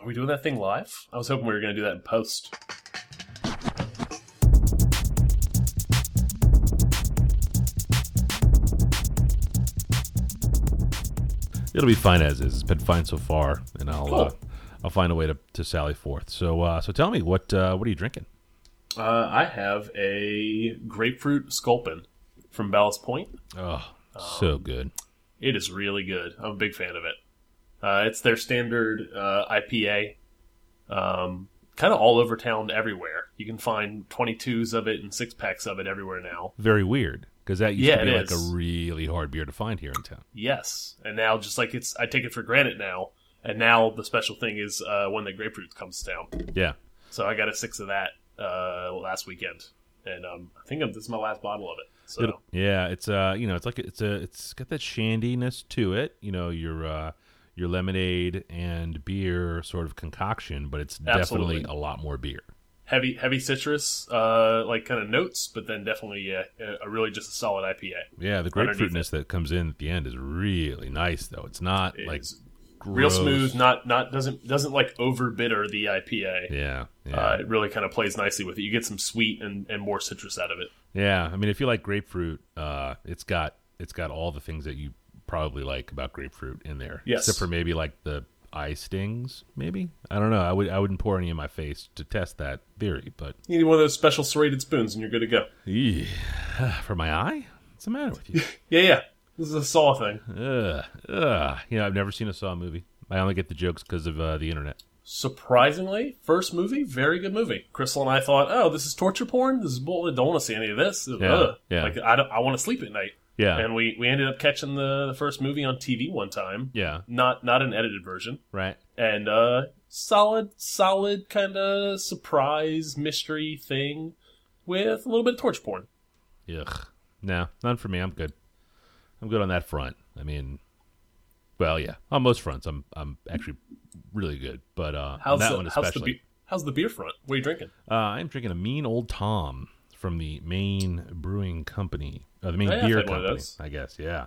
Are we doing that thing live? I was hoping we were going to do that in post. It'll be fine as is. It's been fine so far, and I'll Cool. uh, I'll find a way to, to sally forth. So uh, so tell me what uh, what are you drinking? Uh, I have a grapefruit sculpin from Ballast Point. Oh, so good. It is really good. I'm a big fan of it. Uh, it's their standard uh, IPA, um, kind of all over town, everywhere. You can find 22s of it and six packs of it everywhere now. Very weird because that used Yeah, to be like is. a really hard beer to find here in town. Yes, and now just like it's, I take it for granted now. And now the special thing is uh, when the grapefruit comes down. Yeah, So I got a six of that uh, last weekend, and um, I think this is my last bottle of it. So It- yeah. It's uh you know it's like it's a it's got that shandiness to it. You know your uh, your lemonade and beer sort of concoction, but it's Absolutely. definitely a lot more beer. heavy, heavy citrus, uh, like kind of notes, but then definitely a, a really just a solid IPA. Yeah, the grapefruitness that comes in at the end is really nice though. It's not It like is real smooth, not not doesn't doesn't like over bitter the IPA. Yeah, yeah. Uh, it really kind of plays nicely with it. You get some sweet and, and more citrus out of it. Yeah, I mean, if you like grapefruit, uh, it's got it's got all the things that you probably like about grapefruit in there. Yes. except for maybe like the eye stings. Maybe I don't know. I would I wouldn't pour any in my face to test that theory, but You need one of those special serrated spoons, and you're good to go. Eeh. for my eye, what's the matter with you? Yeah, yeah. This is a Saw thing. ugh, ugh. You know, I've never seen a Saw movie. I only get the jokes because of uh, the internet. Surprisingly, first movie, very good movie. Crystal and I thought, oh, this is torture porn. This is bull. I don't want to see any of this. Yeah, Ugh. yeah. Like I, don't, I want to sleep at night. Yeah, And we, we ended up catching the, the first movie on TV one time. yeah, Not not an edited version. right. and uh solid solid kind of surprise mystery thing with a little bit of torch porn Ugh. No, none for me. I'm good. I'm good on that front. I mean, well, yeah, on most fronts, I'm I'm actually really good. But uh, how's that the, one how's the especially, how's the beer front what are you drinking uh, I'm drinking a Mean Old Tom from the Maine Brewing Company, uh, the I've Beer had one of Company. I guess, yeah.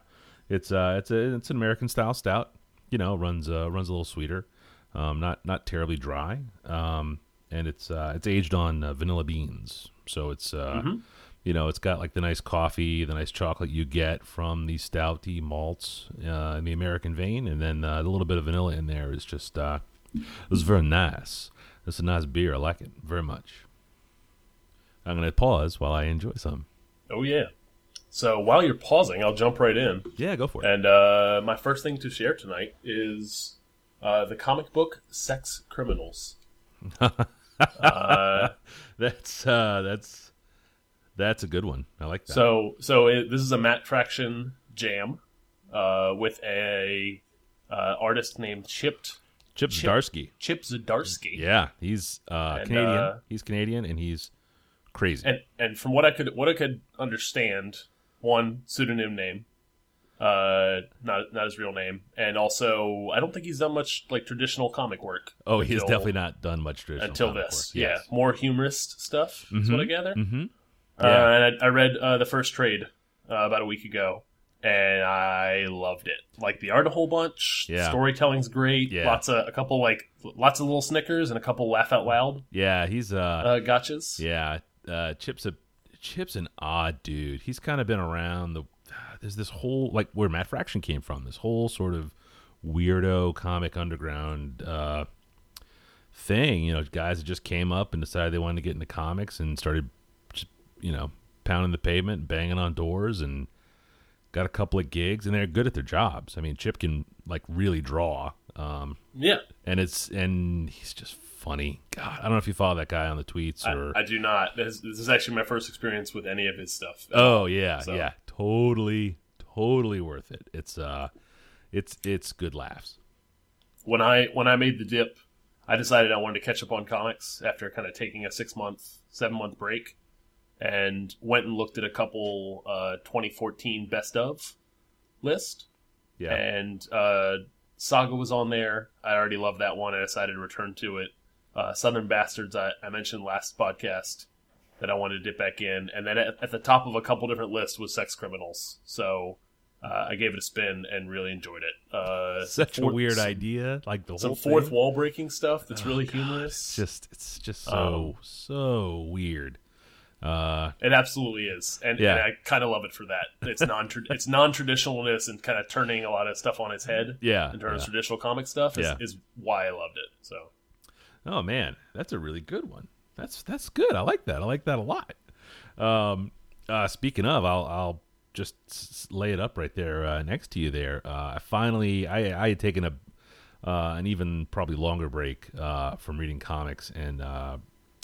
It's uh, it's a it's an American style stout. You know, runs uh, runs a little sweeter, um, not not terribly dry. Um, and it's uh, it's aged on uh, vanilla beans, so it's uh, Mm-hmm. you know, it's got like the nice coffee, the nice chocolate you get from these stouty malts uh, in the American vein, and then uh, a little bit of vanilla in there is just uh, it's very nice. It's a nice beer. I like it very much. I'm going to pause while I enjoy some. oh yeah so while you're pausing i'll jump right in Yeah, go for it. and uh my first thing to share tonight is uh the comic book sex criminals uh That's uh, that's that's a good one. I like that. So, so it, this is a Matt Fraction jam uh, with a uh, artist named Chipped Chip Chip- Zdarsky. Chip Zdarsky. Yeah, he's uh, And, Canadian. uh, he's Canadian, and he's crazy. And and from what I could what I could understand, one pseudonym name, uh, not not his real name, and also I don't think he's done much like traditional comic work. oh, he has definitely not done much traditional until this. work. Yeah, more humorist stuff. Is what I gather. Mm-hmm. Uh, and I, I read uh, the first trade uh, about a week ago, and I loved it. Like the art a whole bunch. Yeah. storytelling's great. Yeah. lots of a couple like lots of little snickers and a couple laugh out loud Yeah, he's uh, uh, gotchas. yeah. Uh, Chip's a Chip's an odd dude. He's kind of been around the. There's this whole like where Matt Fraction came from. This whole sort of weirdo comic underground uh, thing. You know, guys that just came up and decided they wanted to get into comics and started, you know, pounding the pavement, banging on doors, and got a couple of gigs. And they're good at their jobs. I mean, Chip can like really draw. Um, Yeah, and it's and he's just funny. God, I don't know if you follow that guy on the tweets or. I, I do not. This, this is actually my first experience with any of his stuff. oh yeah, So- yeah, totally, totally worth it. It's uh, it's it's good laughs. when I when I made the dip, I decided I wanted to catch up on comics after kind of taking a six month, seven month break, and went and looked at a couple uh, 2014 best of list, Yeah, and uh, Saga was on there. I already love that one. I decided to return to it. Uh, Southern Bastards, I, I mentioned last podcast that I wanted to dip back in, and then at, at the top of a couple different lists was Sex Criminals. So Uh, I gave it a spin and really enjoyed it. Uh, Such a fourth- weird idea, like the Some whole fourth thing. wall breaking stuff that's really It's humorous. just it's just so Um, so weird. Uh, It absolutely is, and, Yeah. and I kind of love it for that. It's non it's non traditionalness and kind of turning a lot of stuff on its head yeah. in terms yeah. of traditional comic stuff is, Yeah. is why I loved it. So Oh man, that's a really good one. That's that's good. I like that. I like that a lot. Um, uh, speaking of, I'll I'll just lay it up right there uh, next to you. There, uh, I finally I I had taken a uh, an even probably longer break uh, from reading comics and uh,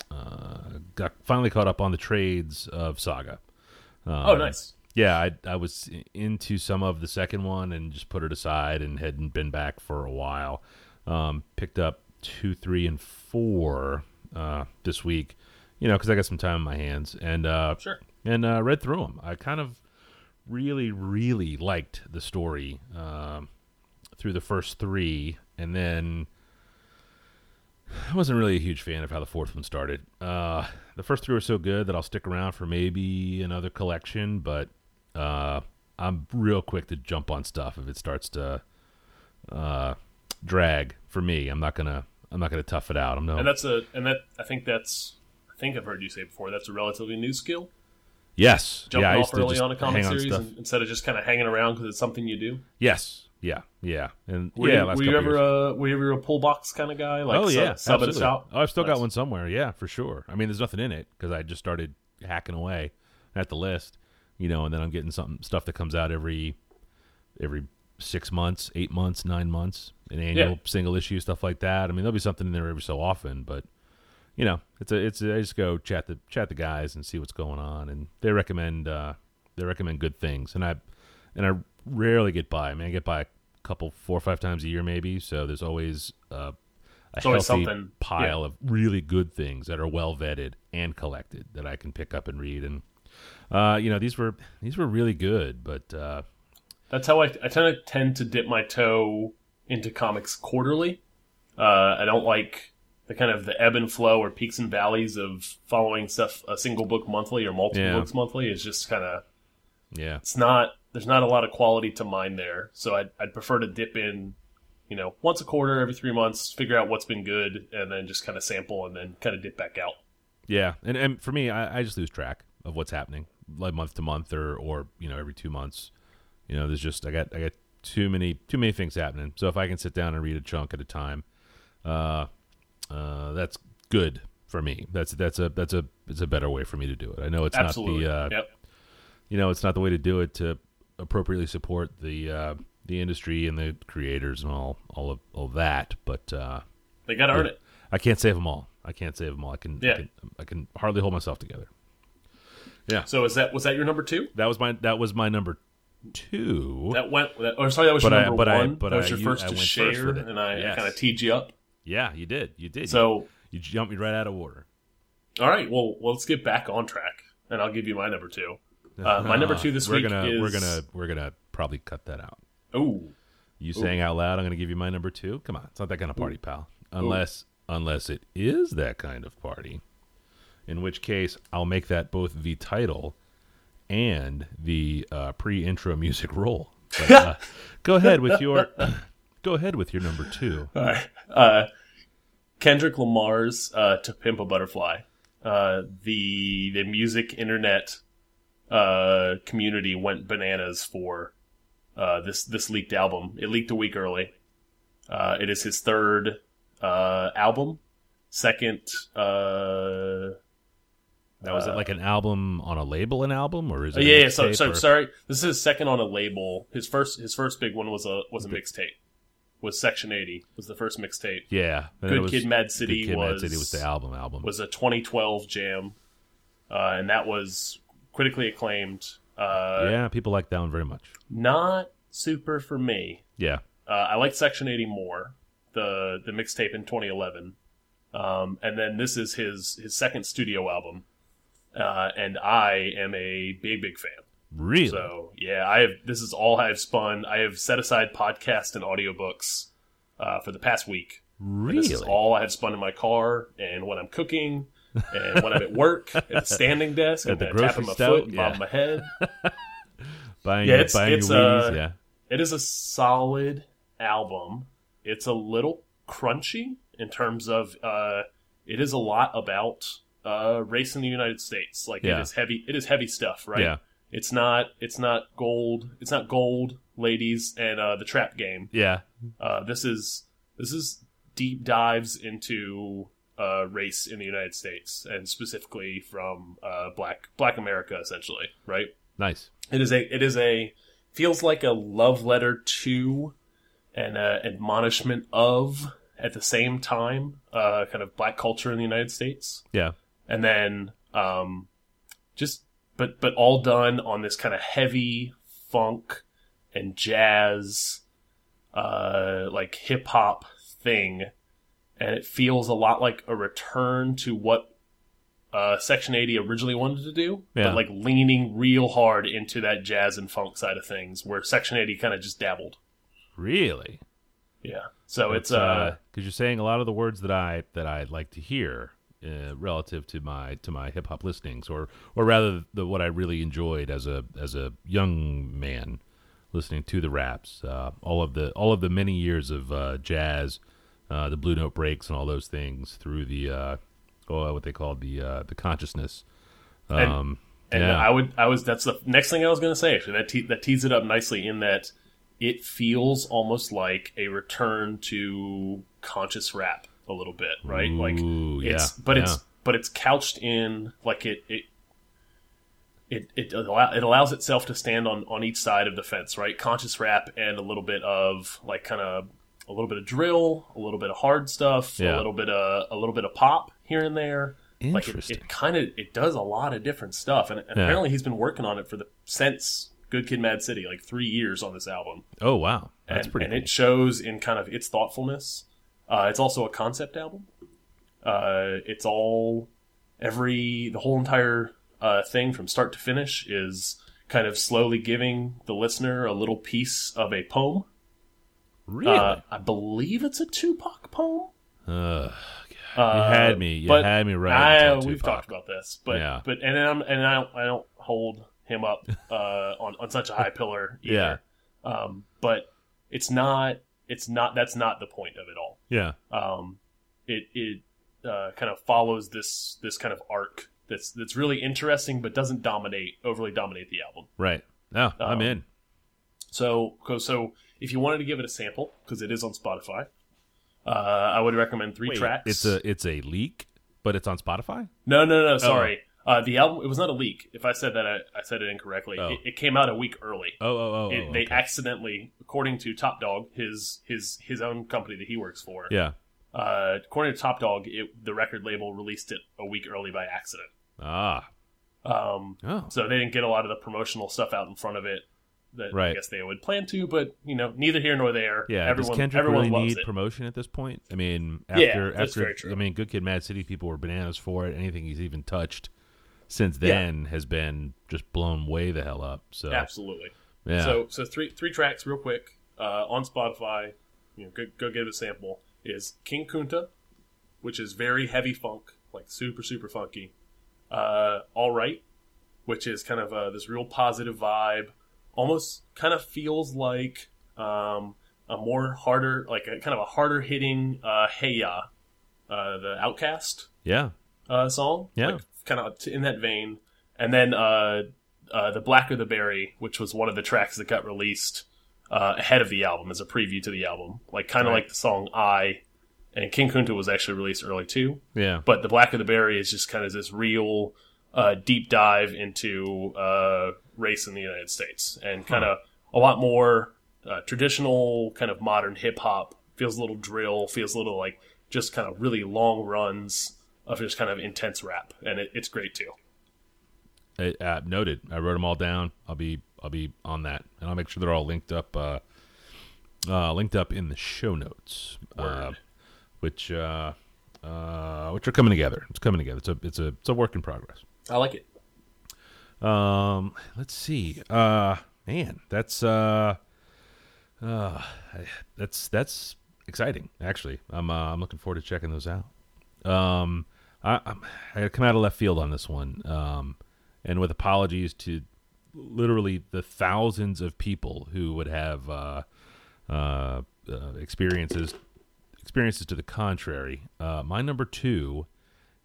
uh, got finally caught up on the trades of Saga. Um, oh nice. yeah, I I was into some of the second one and just put it aside and hadn't been back for a while. Um, picked up two, three, and four uh, this week, you know, because I got some time on my hands and uh, Sure. and uh, read through them. I kind of really, really liked the story um, through the first three, and then I wasn't really a huge fan of how the fourth one started. Uh, the first three were so good that I'll stick around for maybe another collection, but uh, I'm real quick to jump on stuff if it starts to uh, drag for me. I'm not gonna I'm not gonna tough it out. I'm no And that's a and that I think that's I think I've heard you say before. That's a relatively new skill. yes Jumping yeah off early on a comic on series and, instead of just kind of hanging around because it's something you do. Yes yeah yeah and Were yeah you, last were you ever years. a were you ever a pull box kind of guy? Like oh yeah, sub shop. Oh, I've still got one somewhere. Yeah, for sure. I mean, there's nothing in it because I just started hacking away at the list, you know, and then I'm getting something stuff that comes out every every six months, eight months, nine months, an annual Yeah. single issue, stuff like that. I mean, there'll be something in there every so often, but you know, it's a it's a, I just go chat the chat the guys and see what's going on, and they recommend uh, they recommend good things, and I and I rarely get by. I mean, I get by a couple, four or five times a year, maybe. So there's always uh, a always healthy something, pile of really good things that are well vetted and collected that I can pick up and read. And uh, you know, these were these were really good, but uh, That's how I I tend to tend to dip my toe into comics quarterly. Uh, I don't like the kind of the ebb and flow or peaks and valleys of following stuff a single book monthly or multiple Yeah. books monthly. It's just kind of yeah, it's not there's not a lot of quality to mine there. So I'd, I'd prefer to dip in, you know, once a quarter, every three months, figure out what's been good, and then just kind of sample and then kind of dip back out. yeah. And and for me, I, I just lose track of what's happening, like month to month or or you know every two months. You know, there's just I got I got too many too many things happening. So if I can sit down and read a chunk at a time, uh, uh, that's good for me. That's that's a that's a it's a better way for me to do it. I know it's Absolutely. not the uh, yep. You know it's not the way to do it to appropriately support the uh, the industry and the creators and all all of all that. But uh, They got to earn it. I can't save them all. I can't save them all. I can, I Yeah. can I can hardly hold myself together. Yeah, So is that was that your number two? that was my that was my number two. That went. That, or sorry, that was But your I- number but I- one. but that was I your first I to went first share, and I, Yes. kind of teed you up. yeah, you did. You did. So you, you jumped me right out of order. all right, well, well, let's get back on track, and I'll give you my number two. Uh, my number two this we're week gonna is we're gonna we're gonna probably cut that out. oh You saying out loud, I'm going to give you my number two. Come on, it's not that kind of party, pal. Unless, unless it is that kind of party, in which case I'll make that both the title and the uh, pre-intro music roll. But, uh, go ahead with your, go ahead with your number two. All right. Uh, Kendrick Lamar's uh, "To Pimp a Butterfly." Uh, the the music internet uh, community went bananas for uh, this this leaked album. It leaked a week early. Uh, it is his third uh, album, second. Uh, Now, is it like an album on a label, an album, or is uh, it? a yeah, yeah. So, so or- sorry. This is his second on a label. His first his first big one was a was a mixtape. Was Section Eighty was the first mixtape. Yeah, Good was- Kid, Mad City Good Kid, Mad was- City was the album. Album. was a 2012 jam, uh, and that was critically acclaimed. Uh, yeah, people like that one very much. Not super for me. Yeah, Uh, I like Section 80 more, the the mixtape in 2011, um, and then this is his his second studio album, uh, and I am a big big fan. really. So yeah, I have this is all I've spun. I have set aside podcasts and audiobooks uh, for the past week. And really. This is all I have spun in my car and when I'm cooking and when I'm at work at the standing desk. At I'm the grocery my foot and yeah. bob my head. buying Yeah, it's- buying it's, your Wheaties, uh, yeah. It is a solid album. It's a little crunchy in terms of uh, it is a lot about uh, race in the United States. Like Yeah. it is heavy. It is heavy stuff, right? Yeah. It's not. It's not gold. It's not gold, ladies, and uh, the trap game. Yeah. Uh, this is this is deep dives into uh, race in the United States and specifically from uh, black Black America, essentially, right? Nice. It is a it is a feels like a love letter to and uh, admonishment of at the same time, uh, kind of black culture in the United States, Yeah. and then um, just but but all done on this kind of heavy funk and jazz, uh, like hip hop thing, and it feels a lot like a return to what uh, Section 80 originally wanted to do, Yeah. but like leaning real hard into that jazz and funk side of things, where Section 80 kind of just dabbled. Really? Yeah. So it's because uh, you're saying a lot of the words that I that I like to hear uh, relative to my to my hip hop listenings, or or rather the what I really enjoyed as a as a young man listening to the raps. Uh, all of the all of the many years of uh, jazz, uh, the blue note breaks, and all those things through the uh, oh what they called the uh, the consciousness. And- Um, And yeah. I would, I was. That's the next thing I was going to say. Actually, that te- that tees it up nicely in that it feels almost like a return to conscious rap a little bit, right? like it's, yeah, but yeah. it's, but it's couched in like it, it, it, it, allow, it allows itself to stand on on each side of the fence, right? Conscious rap and a little bit of like kind of a little bit of drill, a little bit of hard stuff, Yeah. a little bit of a little bit of pop here and there. Like it, it kind of it does a lot of different stuff, and, and Yeah. apparently he's been working on it for the since Good Kid, Mad City, like three years on this album. oh wow, that's and, pretty. and cool. it shows in kind of its thoughtfulness. Uh, it's also a concept album. Uh, it's all every the whole entire uh, thing from start to finish is kind of slowly giving the listener a little piece of a poem. Really. Uh, I believe it's a Tupac poem. Ugh. You had me. You had me right. I, we've talked about this, but Yeah. but and I'm, and I don't I don't hold him up uh, on on such a high pillar. Either. Um, but it's not it's not that's not the point of it all. Yeah. Um, it it uh, kind of follows this this kind of arc that's that's really interesting, but doesn't dominate overly dominate the album. Right. No, I'm Um, in. So, so if you wanted to give it a sample, because it is on Spotify, uh, I would recommend three tracks. It's a it's a leak, but it's on Spotify. no, no, no. Sorry, uh, the album. It was not a leak. If I said that, I, I said it incorrectly. Oh. It, it came out a week early. Oh, oh, oh. It, oh, They okay. accidentally, according to Top Dawg, his his his own company that he works for. yeah. Uh, according to Top Dawg, it, the record label released it a week early by accident. Ah. Um, Oh. so they didn't get a lot of the promotional stuff out in front of it that I Right. guess they would plan to. But you know, neither here nor there. Yeah. everyone Does Kendrick everyone really need it. promotion at this point? I mean, Yeah, after that's after very true. I mean, Good Kid, Mad City people were bananas for it. Anything he's even touched since Yeah. then has been just blown way the hell up. So Absolutely. yeah. So so three three tracks real quick uh, on Spotify. You know, go, go give a sample. Is King Kunta, which is very heavy funk, like super super funky. Uh, All right, which is kind of uh, this real positive vibe. Almost kind of feels like um, a more harder, like a kind of a harder hitting uh, Hey Ya, uh, the OutKast yeah. uh, song. Yeah. Like, kind of in that vein. And then uh, uh, The Blacker the Berry, which was one of the tracks that got released uh, ahead of the album as a preview to the album. Like, kind of Right. like the song I. And King Kunta was actually released early too. Yeah. But The Blacker the Berry is just kind of this real uh, deep dive into uh, race in the United States and kind of a lot more uh, traditional, kind of modern hip hop. Feels a little drill, feels a little like just kind of really long runs of just kind of intense rap, and it, it's great too. I, uh, noted. I wrote them all down. I'll be I'll be on that, and I'll make sure they're all linked up. Uh, uh, linked up in the show notes, uh, which uh, uh, which are coming together. It's coming together. It's a it's a it's a work in progress. I like it. Um, let's see. Uh, man, that's uh, uh, that's that's exciting. Actually, I'm uh, I'm looking forward to checking those out. Um, I I'm, I come out of left field on this one. Um, and with apologies to literally the thousands of people who would have uh, uh, uh, experiences experiences to the contrary. Uh, my number two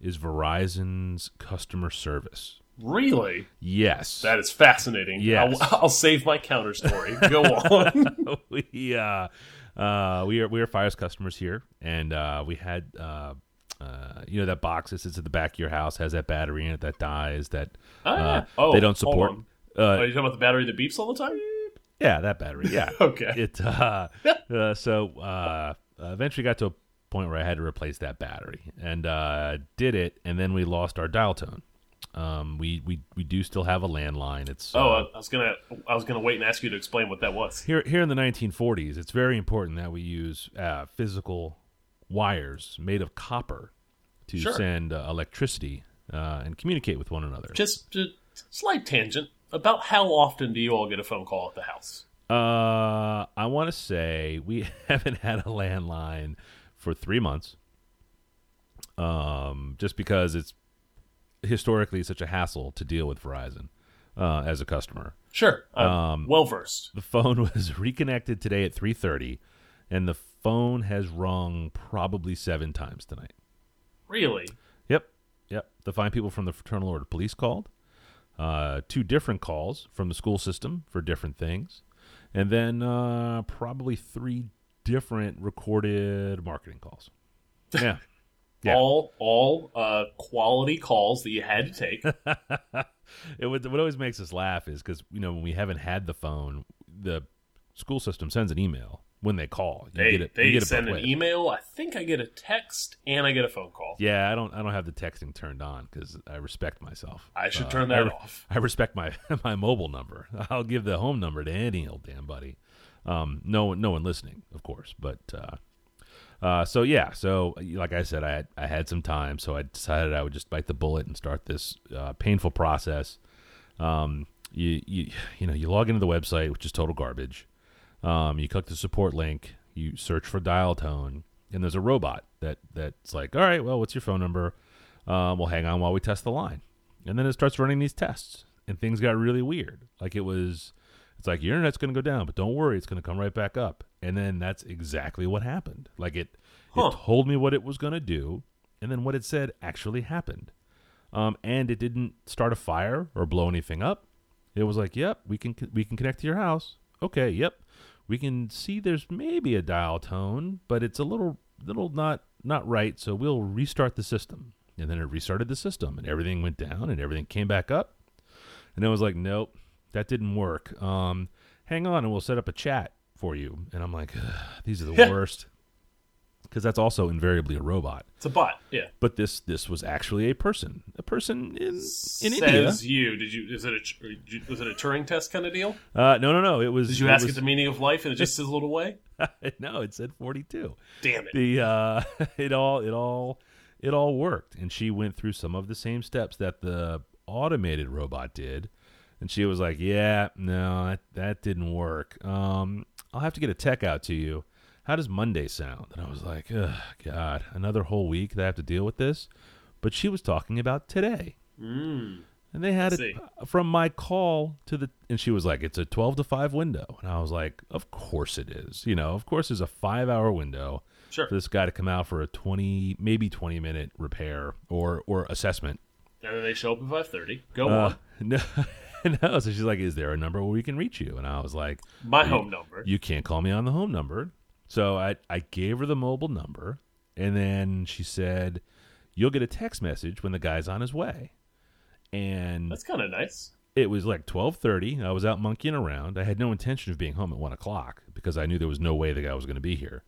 is Verizon's customer service. Really? Yes, That is fascinating. Yes. I'll, I'll save my counter story. Go on. we uh, uh, we are we are Fios customers here, and uh, we had uh, uh, you know that box that sits at the back of your house has that battery in it that dies that Oh, uh, Oh, they don't support. Uh, Are you talking about the battery that beeps all the time? yeah, that battery. Yeah. Okay. It uh, uh, so uh, eventually got to a point where I had to replace that battery, and uh, did it, and then we lost our dial tone. Um, we, we we do still have a landline. It's Oh, uh, I was gonna, I was gonna wait and ask you to explain what that was. here here in the 1940s. It's very important that we use uh, physical wires made of copper to Sure. send uh, electricity uh, and communicate with one another. Just, just slight tangent. About how often do you all get a phone call at the house? Uh, I want to say we haven't had a landline for three months. Um, just because it's historically such a hassle to deal with Verizon uh, as a customer. Sure, I'm Um, well versed. The phone was reconnected today at three thirty, and the phone has rung probably seven times tonight. Really? Yep, yep. The fine people from the Fraternal Order of Police called. Uh, two different calls from the school system for different things, and then uh, probably three different recorded marketing calls. Yeah, Yeah. All, all uh, quality calls that you had to take. it would, what always makes us laugh is because you know when we haven't had the phone, the school system sends an email when they call. You They, get it. they you get send an email. I think I get a text and I get a phone call. Yeah, I don't. I don't have the texting turned on because I respect myself. I should Uh, turn that re- off. I respect my my mobile number. I'll give the home number to any old damn buddy. Um, no, no one listening, of course. But uh, uh, so yeah, so like I said, I had, I had some time, so I decided I would just bite the bullet and start this uh, painful process. Um, you you you know you log into the website, which is total garbage. Um, you click the support link, you search for dial tone, and there's a robot that that's like, all right, well, what's your phone number? Um, well, hang on while we test the line, and then it starts running these tests, and things got really weird. Like it was, it's like your internet's going to go down, but don't worry, it's going to come right back up. And then that's exactly what happened. Like it, Huh. it told me what it was going to do, and then what it said actually happened. Um, and it didn't start a fire or blow anything up. It was like, yep, we can we can connect to your house. Okay, yep, we can see there's maybe a dial tone, but it's a little little not not right. So we'll restart the system. And then it restarted the system, and everything went down, and everything came back up. And it was like, nope, that didn't work. Um, hang on, and we'll set up a chat for you. And I'm like, these are the worst, because that's also invariably a robot. It's a bot. Yeah. But this this was actually a person, a person in in Says India. you. Did you? Is it a? tr- did you- Was it a Turing test kind of deal? Uh, no, no, no. It was. Did you it ask was, it the meaning of life and it just sizzled away? no, it said 42. Damn it! The uh, it all it all it all worked, and she went through some of the same steps that the automated robot did, and she was like, "Yeah, no, that that didn't work. Um, I'll have to get a tech out to you. How does Monday sound?" And I was like, "Ugh, God, another whole week that I have to deal with this." But she was talking about today. Mm. And they had it See. from my call to the, and she was like, "It's a twelve to five window," and I was like, "Of course it is. You know, of course there's a five hour window Sure. for this guy to come out for a twenty, maybe twenty minute repair or or assessment." And then they show up at five thirty. Go Uh, on. no, no. So she's like, "Is there a number where we can reach you?" And I was like, My you- home number. "You can't call me on the home number." So I I gave her the mobile number, and then she said, "You'll get a text message when the guy's on his way." And That's kind of nice. it was like 12.30 i was out monkeying around i had no intention of being home at 1 o'clock because i knew there was no way the guy was going to be here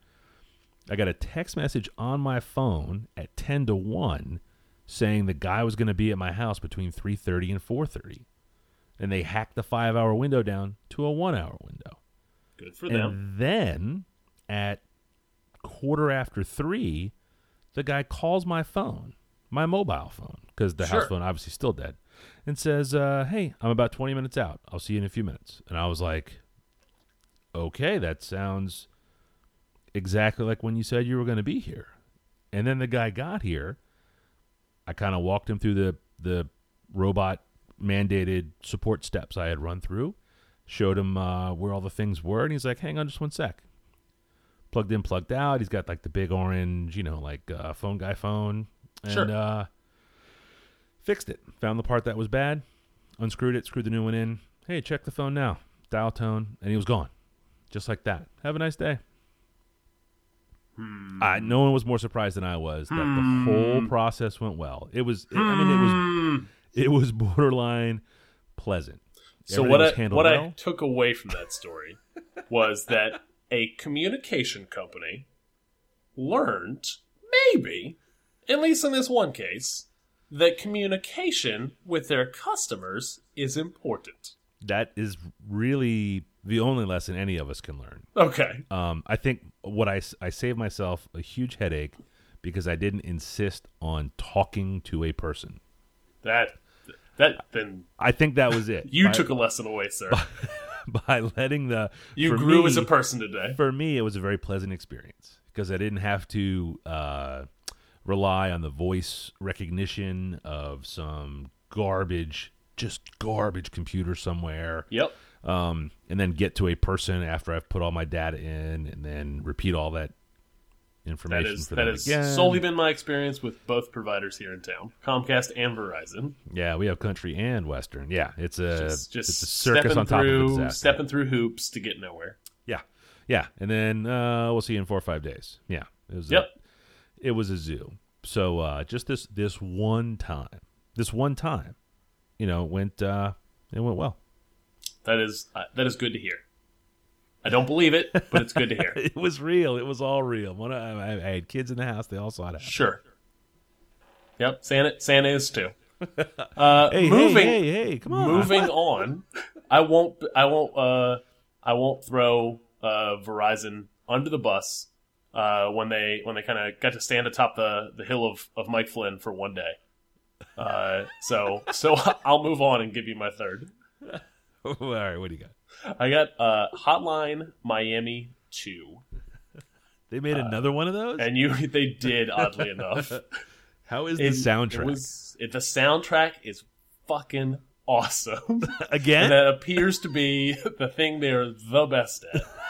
i got a text message on my phone at 10 to 1 saying the guy was going to be at my house between 3.30 and 4.30 and they hacked the five hour window down to a one hour window Good for them. and then at quarter after three, the guy calls my phone, my mobile phone, because the Sure. house phone obviously still dead, and says, uh, "Hey, I'm about 20 minutes out. I'll see you in a few minutes." And I was like, "Okay, that sounds exactly like when you said you were going to be here." And then the guy got here. I kind of walked him through the the robot mandated support steps I had run through. Showed him uh, where all the things were, and he's like, "Hang on, just one sec." Plugged in, plugged out. He's got like the big orange, you know, like uh, phone guy phone, and Sure. uh, fixed it. Found the part that was bad, unscrewed it, screwed the new one in. Hey, check the phone now. Dial tone, and he was gone, just like that. Have a nice day. Hmm. Uh, no one was more surprised than I was that the whole process went well. It was, I mean, it was Hmm. it was borderline pleasant. So Everything what I what I took away from that story was that a communication company learned maybe, at least in this one case, that communication with their customers is important. that is really the only lesson any of us can learn. Okay. Um, I think what I, I saved myself a huge headache because I didn't insist on talking to a person. That that then I think that was it. you by, took a lesson away, sir. by letting the You grew me- as a person today. for me, it was a very pleasant experience because I didn't have to uh, rely on the voice recognition of some garbage, just garbage computer somewhere, Yep. um, and then get to a person after I've put all my data in, and then repeat all that That information is for that them has again. solely been my experience with both providers here in town, Comcast and Verizon. yeah, we have country and western. Yeah, it's a Just, just it's a circus on top through, of disaster. stepping through hoops to get nowhere. Yeah, yeah, and then uh, we'll see you in four or five days. Yeah, it was. Yep. A, it was a zoo. So uh, just this this one time, this one time, you know, it went uh, it went well. That is uh, that is good to hear. I don't believe it, but it's good to hear. It was real. It was all real. I, I, I had kids in the house, they all saw it. happen. Sure. Yep, Santa Santa is too. Uh, Hey, moving hey, hey, hey, come on. moving on. I won't I won't uh I won't throw uh Verizon under the bus uh when they when they kind of got to stand atop the the hill of of Mike Flynn for one day. Uh so so I'll move on and give you my third. all right, what do you got? I got uh Hotline Miami 2. They made another one of those. And you they did oddly enough. How is It- the soundtrack It was, it, the soundtrack is fucking awesome. again? and that appears to be the thing they're the best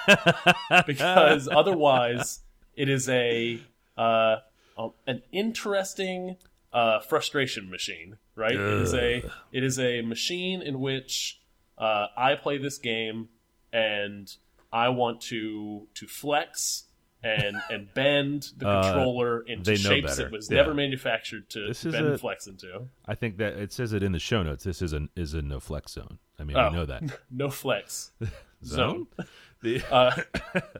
at. because otherwise, it is a uh, an interesting uh, frustration machine, right? It is a it is a machine in which uh, I play this game and I want to to flex and and bend the Uh, controller into shapes better. it was Yeah. never manufactured to This is bend a- and flex into. I think that it says it in the show notes. This is a is a no flex zone. I mean, Oh. we know that No flex. zone. The- Uh,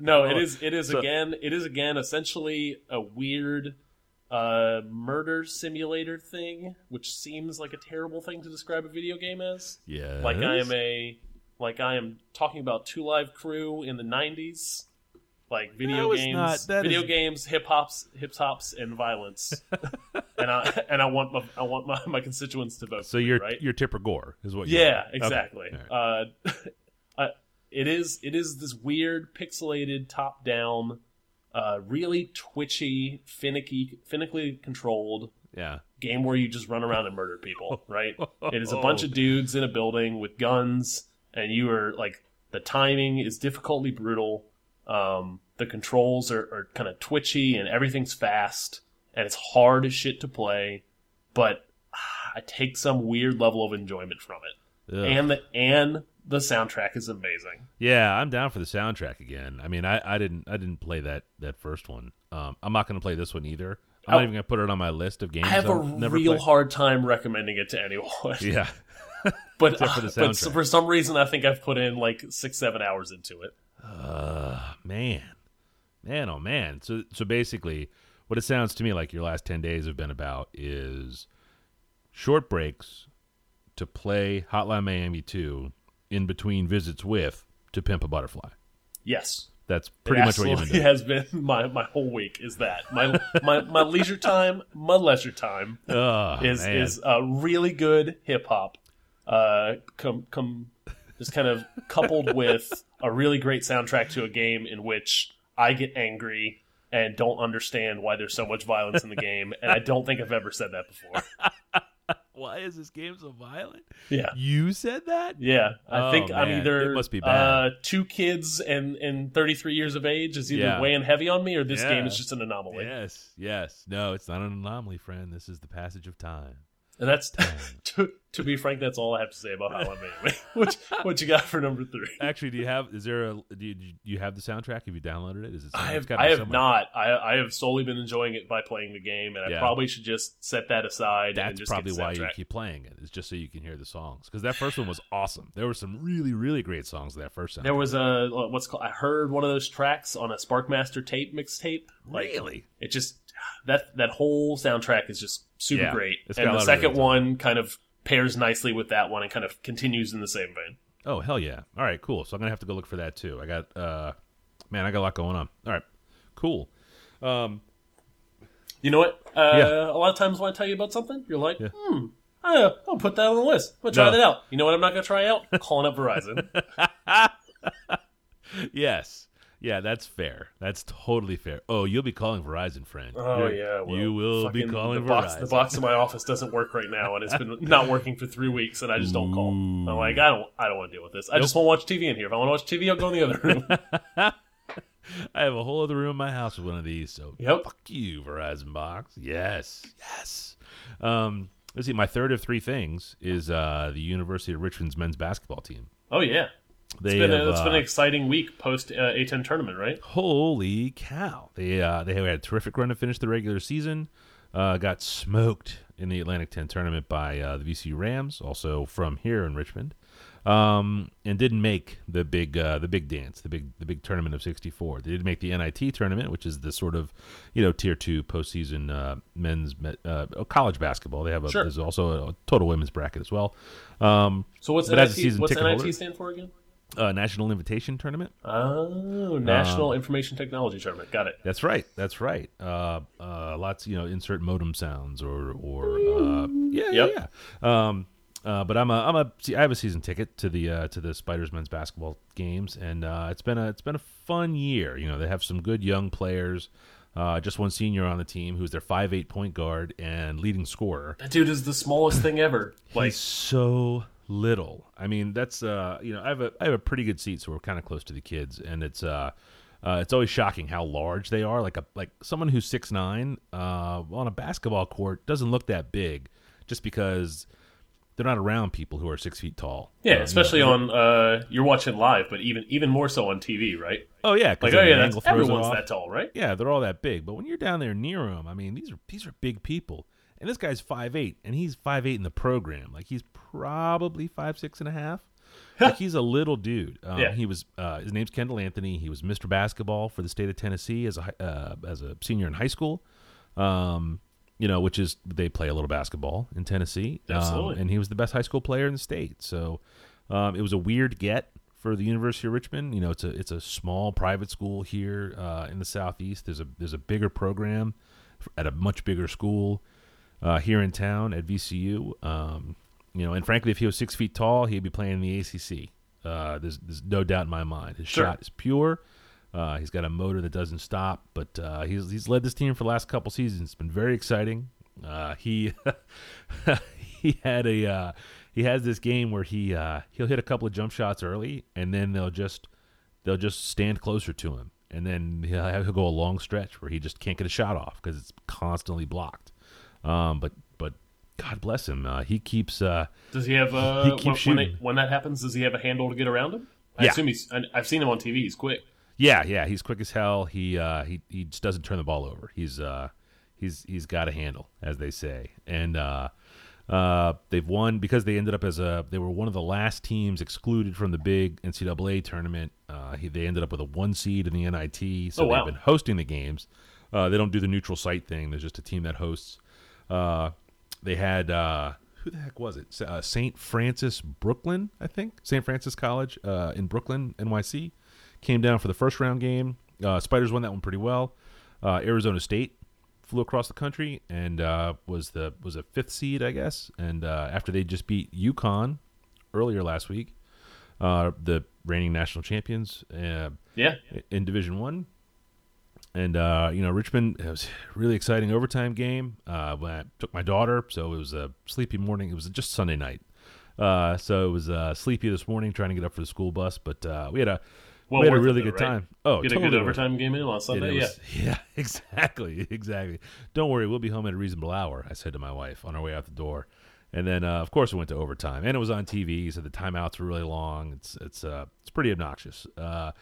no, it is. It is So- again. It is again essentially a weird uh, murder simulator thing, which seems like a terrible thing to describe a video game as. yeah, Like I am a, like I am talking about Two Live Crew in the '90s, like video was games, not- that video is- games, hip hops, hip hops, and violence. and I and I want my, I want my, my constituents to vote. So for me, you're right. you're Tipper Gore is what? You're Yeah, Okay. exactly. Uh, uh, it is it is this weird pixelated top down, uh, really twitchy, finicky, finically controlled yeah. game where you just run around and murder people. Right? it is a bunch of dudes in a building with guns, and you are like the timing is difficultly brutal. Um, the controls are, are kind of twitchy, and everything's fast, and it's hard as shit to play. But ah, I take some weird level of enjoyment from it Ugh. and the and the soundtrack is amazing. Yeah, I'm down for the soundtrack again. I mean, I, I didn't I didn't play that that first one. Um, I'm not going to play this one either. I'm Oh. not even going to put it on my list of games. I have a I'll never real play. hard time recommending it to anyone. Yeah, but for the but for some reason, I think I've put in like six seven hours into it. uh, man, man, oh man. So so basically, what it sounds to me like your last ten days have been about is short breaks to play Hotline Miami 2 in between visits with to pimp a butterfly. Yes, That's pretty much what you've been has been my my whole week. Is that my my my leisure time, my leisure time Oh, is man. is uh, really good hip hop. Uh, come come, just kind of coupled with a really great soundtrack to a game in which I get angry and don't understand why there's so much violence in the game, and I don't think I've ever said that before. Why is this game so violent? Yeah. You said that? Yeah, I Oh, think I'm man. either It must be Uh, bad. two kids and and 33 years of age is either Yeah. weighing heavy on me or this Yeah. game is just an anomaly. Yes, yes. No, it's not an anomaly, friend. This is the passage of time. And that's to to be frank, that's all I have to say about Hotline Miami. what what you got for number three? Actually, do you have? Is there a? Do you, do you have the soundtrack? Have you downloaded it? Is it? I have I have somewhere. not. I I have solely been enjoying it by playing the game, and I probably should just set that aside. and That's probably why you keep playing it. Is just so you can hear the songs. Because that first one was awesome. There were some really, really great songs in that first soundtrack. There was a what's called. I heard one of those tracks on a Sparkmaster tape mixtape. Like, really. It just that that whole soundtrack is just super Yeah, great, and the second one kind of pairs nicely with that one and kind of continues in the same vein. Oh hell yeah! All right, cool. So I'm gonna have to go look for that too. I got, uh, man, I got a lot going on. All right, cool. Um, You know what? Uh, Yeah. A lot of times when I tell you about something, you're like, Yeah. hmm, uh, I'll put that on the list. I'm gonna try No. that out. You know what? I'm not gonna try out calling up Verizon. yes, yeah, that's fair. That's totally fair. Oh, you'll be calling Verizon, friend. Oh You're- yeah, well, you will be calling the box. Verizon. The box in my office doesn't work right now, and it's been not working for three weeks, and I just don't call. I'm like, I don't, I don't want to deal with this. I just want to watch TV in here. If I want to watch TV, I'll go in the other room. I have a whole other room in my house with one of these. So Yep. fuck you, Verizon box. Yes, yes. Um, let's see. My third of three things is uh, the University of Richmond's men's basketball team. oh yeah, They it's been, have, a, it's been uh, an exciting week post uh, A10 tournament, right? Holy cow! They uh, they had a terrific run to finish the regular season. Uh, got smoked in the Atlantic 10 tournament by uh, the VCU Rams, also from here in Richmond, um, and didn't make the big uh, the big dance, the big the big tournament of '64. They did make the NIT tournament, which is the sort of you know tier two postseason uh, men's uh, college basketball. They have a Sure. there's also a total women's bracket as well. Um, So what's NIT? What's NIT holder- stand for again? Uh, National Invitation Tournament. Oh, National Information Technology Tournament. Got it. That's right. That's right. Uh, uh, lots, you know, insert modem sounds or or uh, yeah, Yep. yeah, yeah. Um, uh, but I'm a I'm a see, I have a season ticket to the uh, to the Spiders men's basketball games, and uh, it's been a it's been a fun year. You know, they have some good young players. Uh, just one senior on the team who's their five eight point guard and leading scorer. That dude is the smallest thing ever. Like, He's so little. I mean, that's uh, you know, I have a I have a pretty good seat, so we're kind of close to the kids, and it's uh, uh, it's always shocking how large they are. Like a like someone who's six nine uh, on a basketball court doesn't look that big, just because they're not around people who are six feet tall. yeah, Uh, you especially know. on uh, you're watching live, but even even more so on TV, right? oh yeah, Like, oh yeah, that's, angle throws it everyone's that tall, right? Yeah, they're all that big. But when you're down there near them, I mean, these are these are big people. And this guy's five eight, and he's five eight in the program. Like he's probably five six and a half. like he's a little dude. Um, Yeah. He was. Uh, his name's Kendall Anthony. He was Mr. Basketball for the state of Tennessee as a uh, as a senior in high school. Um, you know, which is they play a little basketball in Tennessee. Um, Absolutely. and he was the best high school player in the state. So um, it was a weird get for the University of Richmond. You know, it's a it's a small private school here uh, in the southeast. There's a there's a bigger program at a much bigger school uh, here in town at VCU. Um, you know, and frankly, if he was six feet tall, he'd be playing in the ACC. Uh, there's, there's no doubt in my mind. His Sure. shot is pure. Uh, he's got a motor that doesn't stop, but uh, he's he's led this team for the last couple seasons. It's been very exciting. Uh, he he had a uh, he has this game where he uh, he'll hit a couple of jump shots early, and then they'll just they'll just stand closer to him, and then he'll, he'll go a long stretch where he just can't get a shot off because it's constantly blocked. Um, but but God bless him, uh, he keeps. Uh, Does he have uh, He keeps when, shooting. it, when that happens? Does he have a handle to get around him? I Yeah. assume he's. I've seen him on TV. He's quick. Yeah, yeah, he's quick as hell. He uh, he he just doesn't turn the ball over. He's uh, he's he's got a handle, as they say, and uh, uh, they've won because they ended up as a they were one of the last teams excluded from the big NCAA tournament. Uh, he, they ended up with a one seed in the NIT, so Oh, wow. they've been hosting the games. Uh, they don't do the neutral site thing. There's just a team that hosts. Uh, they had uh, who the heck was it? Uh, St. Francis Brooklyn, I think. St. Francis College uh, in Brooklyn, NYC, came down for the first round game. Uh, Spiders won that one pretty well. Uh, Arizona State flew across the country and uh, was the was a fifth seed, I guess. And uh, after they just beat UConn earlier last week, uh, the reigning national champions uh, Yeah. in Division One. And uh, you know Richmond. It was a really exciting overtime game. Uh, when I took my daughter, so it was a sleepy morning. It was just Sunday night, uh, so it was uh, sleepy this morning trying to get up for the school bus. But uh, we had a Well we had a really it, good right? time. Oh, Get totally a good worth overtime game in on Sunday. it Yeah. yeah, exactly, exactly. Don't worry, we'll be home at a reasonable hour. I said to my wife on our way out the door, and then uh, of course we went to overtime, and it was on TV, so the timeouts were really long. It's it's uh, it's pretty obnoxious. Uh,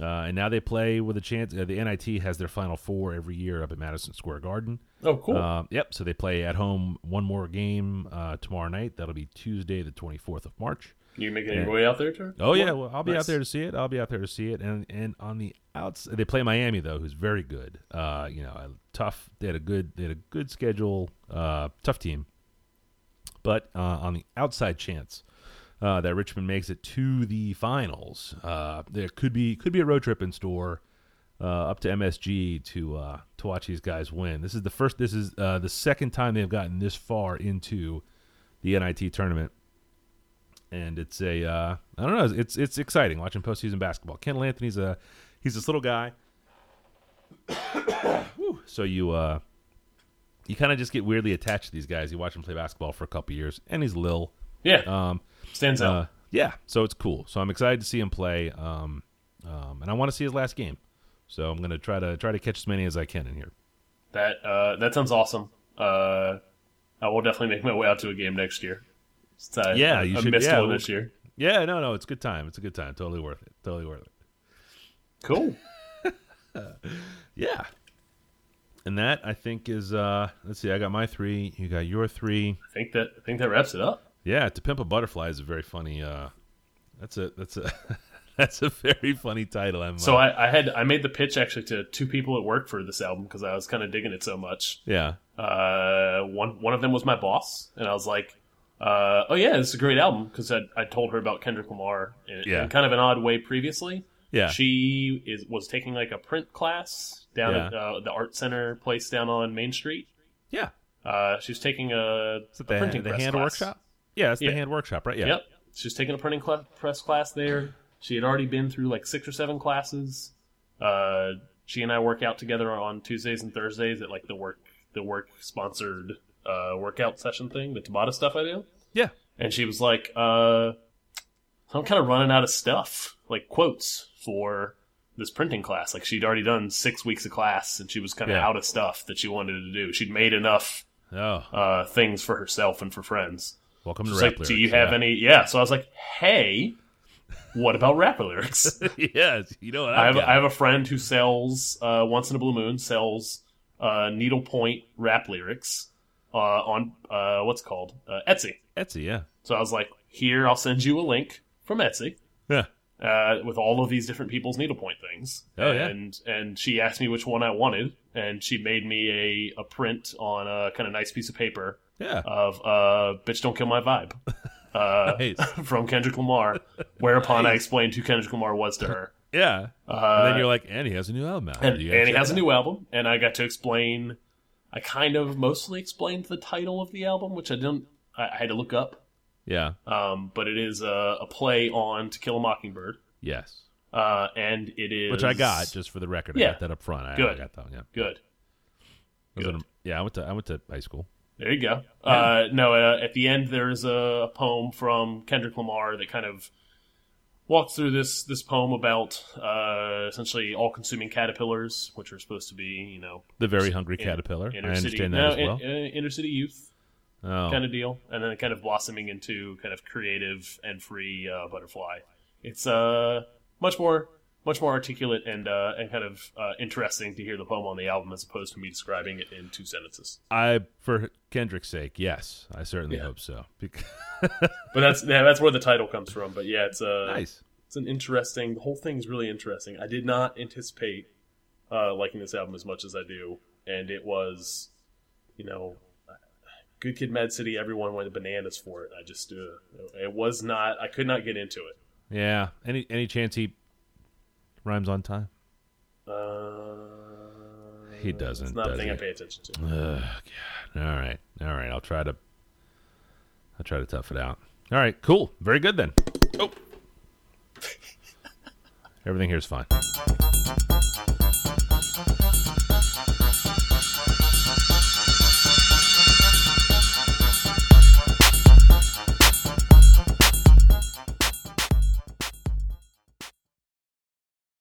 uh, and now they play with a chance. Uh, the NIT has their Final Four every year up at Madison Square Garden. Oh, cool. Uh, yep. So they play at home one more game uh, tomorrow night. That'll be Tuesday, the twenty fourth of March. you making your way out there, too? Oh yeah, well, I'll be Nice. out there to see it. I'll be out there to see it. And and on the outs, they play Miami though, who's very good. Uh, you know, a tough. They had a good. They had a good schedule. Uh, tough team. But uh, on the outside chance uh, that Richmond makes it to the finals, uh, there could be could be a road trip in store. Uh, up to MSG to uh, to watch these guys win. This is the first. This is uh, the second time they've gotten this far into the NIT tournament and it's a uh, I don't know. It's it's exciting watching postseason basketball. Kendall Anthony's a he's this little guy. So you you kind of just get weirdly attached to these guys. You watch them play basketball for a couple years, and he's Lil. Yeah. Um, Stands out. uh, yeah, so it's cool. So I'm excited to see him play, um, um, and I want to see his last game. So I'm gonna try to try to catch as many as I can in here. That uh, that sounds awesome. Uh, I will definitely make my way out to a game next year. Uh, Yeah, you I should- missed yeah, one this year. Yeah, no, no, it's a good time. It's a good time. Totally worth it. Totally worth it. Cool. Yeah. And that I think is uh let's see, I got my three, you got your three. I think that I think that wraps it up. Yeah, to pimp a butterfly is a very funny uh that's a that's a that's a very funny title. I'm So uh, I, I had I made the pitch actually to two people at work for this album because I was kind of digging it so much. yeah. Uh, one one of them was my boss, and I was like, uh, "Oh yeah, this is a great album." Because I, I told her about Kendrick Lamar in, Yeah. in kind of an odd way previously. Yeah. She is was taking like a print class down Yeah. at uh, the art center place down on Main Street. yeah. Uh, she was taking a, a the, printing the hand class. workshop? Yeah, it's Yeah. the hand workshop, right? Yeah. Yep. She's taking a printing cla press class there. She had already been through like six or seven classes. Uh, she and I work out together on Tuesdays and Thursdays at like the work the work sponsored uh, workout session thing, the Tabata stuff I do. Yeah. And she was like, uh, I'm kind of running out of stuff, like quotes for this printing class. Like she'd already done six weeks of class and she was kind of Yeah. out of stuff that she wanted to do. She'd made enough Oh, uh, things for herself and for friends. Welcome to She's rap like, do lyrics, you have yeah. any? Yeah. So I was like, hey, what about rapper lyrics? yes, you know what I I've. I have a friend who sells uh, once in a blue moon sells uh, needlepoint rap lyrics uh, on uh, what's called uh, Etsy. Etsy, yeah. So I was like, here, I'll send you a link from Etsy Yeah. uh, with all of these different people's needlepoint things. Oh, yeah. and and she asked me which one I wanted, and she made me a, a print on a kind of nice piece of paper Yeah. of uh, "Bitch Don't Kill My Vibe" uh, Nice. from Kendrick Lamar. Whereon I explained who Kendrick Lamar was to her, yeah. uh, and then you're like, and he has a new album out. and, and he has a new album, and I got to explain. I kind of mostly explained the title of the album, which I didn't. I, I had to look up, Yeah. um, but it is a, a play on "To Kill a Mockingbird," Yes. uh, and it is Which I got just for the record. I Yeah. got that up front. I, Good. I got that. Yeah. good. Good. yeah, I went to I went to high school. There you go. Uh, no, uh, at the end there's a, poem from Kendrick Lamar that kind of walks through this this poem about uh, essentially all-consuming caterpillars, which are supposed to be, you know, The very hungry in- caterpillar. I inner city, understand that no, as well. in- uh, inner city youth oh, kind of deal, and then kind of blossoming into kind of creative and free uh, butterfly. It's uh much more much more articulate and uh, and kind of uh, interesting to hear the poem on the album as opposed to me describing it in two sentences. I for Kendrick's sake, yes, I certainly Yeah. hope so. But that's yeah, that's where the title comes from. But yeah, it's uh, nice. it's an interesting. The whole thing's really interesting. I did not anticipate uh, liking this album as much as I do, and it was, you know, Good Kid, Mad City. Everyone went bananas for it. I just, uh, it was not. I could not get into it. Yeah. Any any chance he rhymes on time? Uh, He doesn't, It's not does thing he? I pay attention to. Ugh, God. All right. All right. I'll try to I'll try to tough it out. All right, cool. Very good then. Oh. Everything here is fine.